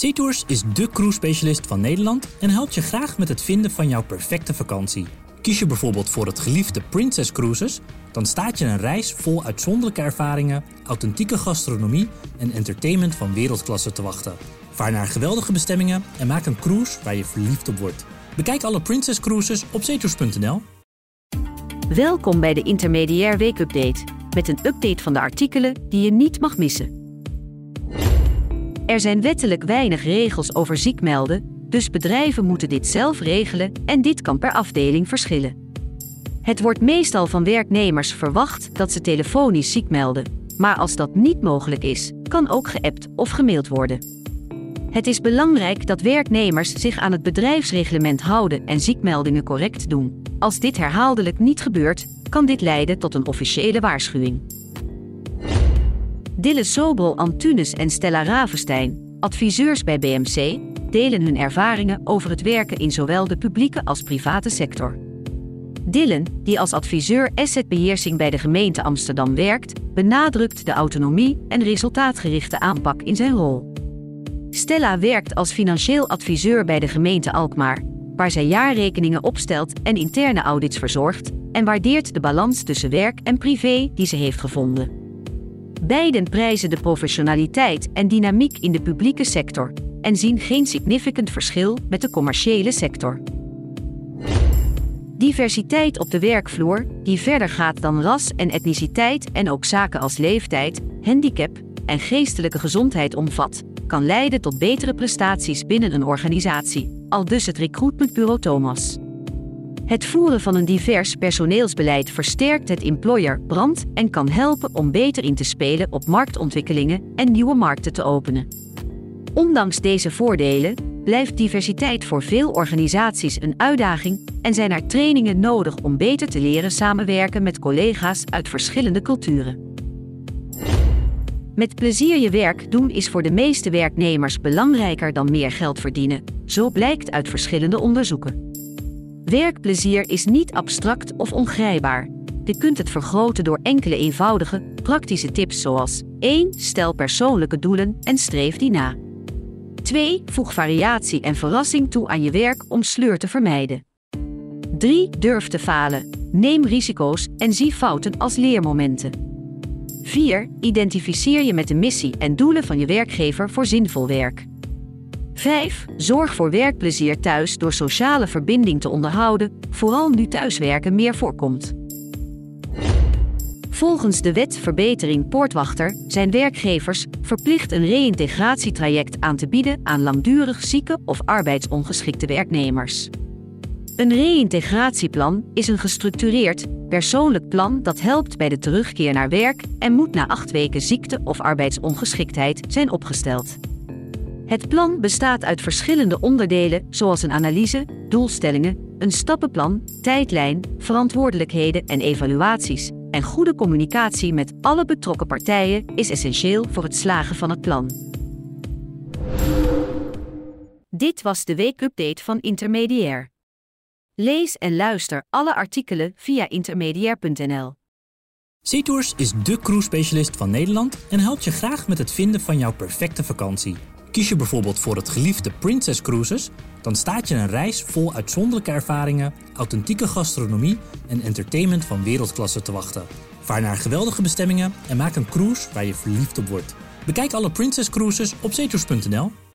SeaTours is de cruise specialist van Nederland en helpt je graag met het vinden van jouw perfecte vakantie. Kies je bijvoorbeeld voor het geliefde Princess Cruises, dan staat je een reis vol uitzonderlijke ervaringen, authentieke gastronomie en entertainment van wereldklasse te wachten. Vaar naar geweldige bestemmingen en maak een cruise waar je verliefd op wordt. Bekijk alle Princess Cruises op zeetours.nl. Welkom bij de Intermediair Weekupdate met een update van de artikelen die je niet mag missen. Er zijn wettelijk weinig regels over ziek melden, dus bedrijven moeten dit zelf regelen en dit kan per afdeling verschillen. Het wordt meestal van werknemers verwacht dat ze telefonisch ziek melden, maar als dat niet mogelijk is, kan ook geappt of gemaild worden. Het is belangrijk dat werknemers zich aan het bedrijfsreglement houden en ziekmeldingen correct doen. Als dit herhaaldelijk niet gebeurt, kan dit leiden tot een officiële waarschuwing. Dille Sobel Antunes en Stella Ravenstein, adviseurs bij BMC, delen hun ervaringen over het werken in zowel de publieke als private sector. Dillen, die als adviseur assetbeheersing bij de gemeente Amsterdam werkt, benadrukt de autonomie en resultaatgerichte aanpak in zijn rol. Stella werkt als financieel adviseur bij de gemeente Alkmaar, waar zij jaarrekeningen opstelt en interne audits verzorgt, en waardeert de balans tussen werk en privé die ze heeft gevonden. Beiden prijzen de professionaliteit en dynamiek in de publieke sector en zien geen significant verschil met de commerciële sector. Diversiteit op de werkvloer, die verder gaat dan ras en etniciteit en ook zaken als leeftijd, handicap en geestelijke gezondheid omvat, kan leiden tot betere prestaties binnen een organisatie, al dus het recruitmentbureau Thomas. Het voeren van een divers personeelsbeleid versterkt het employer brand en kan helpen om beter in te spelen op marktontwikkelingen en nieuwe markten te openen. Ondanks deze voordelen blijft diversiteit voor veel organisaties een uitdaging en zijn er trainingen nodig om beter te leren samenwerken met collega's uit verschillende culturen. Met plezier je werk doen is voor de meeste werknemers belangrijker dan meer geld verdienen, zo blijkt uit verschillende onderzoeken. Werkplezier is niet abstract of ongrijpbaar. Je kunt het vergroten door enkele eenvoudige, praktische tips zoals 1. Stel persoonlijke doelen en streef die na. 2. Voeg variatie en verrassing toe aan je werk om sleur te vermijden. 3. Durf te falen. Neem risico's en zie fouten als leermomenten. 4. Identificeer je met de missie en doelen van je werkgever voor zinvol werk. 5. Zorg voor werkplezier thuis door sociale verbinding te onderhouden, vooral nu thuiswerken meer voorkomt. Volgens de wet Verbetering Poortwachter zijn werkgevers verplicht een reïntegratietraject aan te bieden aan langdurig zieke of arbeidsongeschikte werknemers. Een reïntegratieplan is een gestructureerd, persoonlijk plan dat helpt bij de terugkeer naar werk en moet na acht weken ziekte of arbeidsongeschiktheid zijn opgesteld. Het plan bestaat uit verschillende onderdelen, zoals een analyse, doelstellingen, een stappenplan, tijdlijn, verantwoordelijkheden en evaluaties. En goede communicatie met alle betrokken partijen is essentieel voor het slagen van het plan. Dit was de weekupdate van Intermediair. Lees en luister alle artikelen via intermediair.nl. SeaTours is de cruise specialist van Nederland en helpt je graag met het vinden van jouw perfecte vakantie. Kies je bijvoorbeeld voor het geliefde Princess Cruises, dan staat je een reis vol uitzonderlijke ervaringen, authentieke gastronomie en entertainment van wereldklasse te wachten. Vaar naar geweldige bestemmingen en maak een cruise waar je verliefd op wordt. Bekijk alle Princess Cruises op zeetours.nl.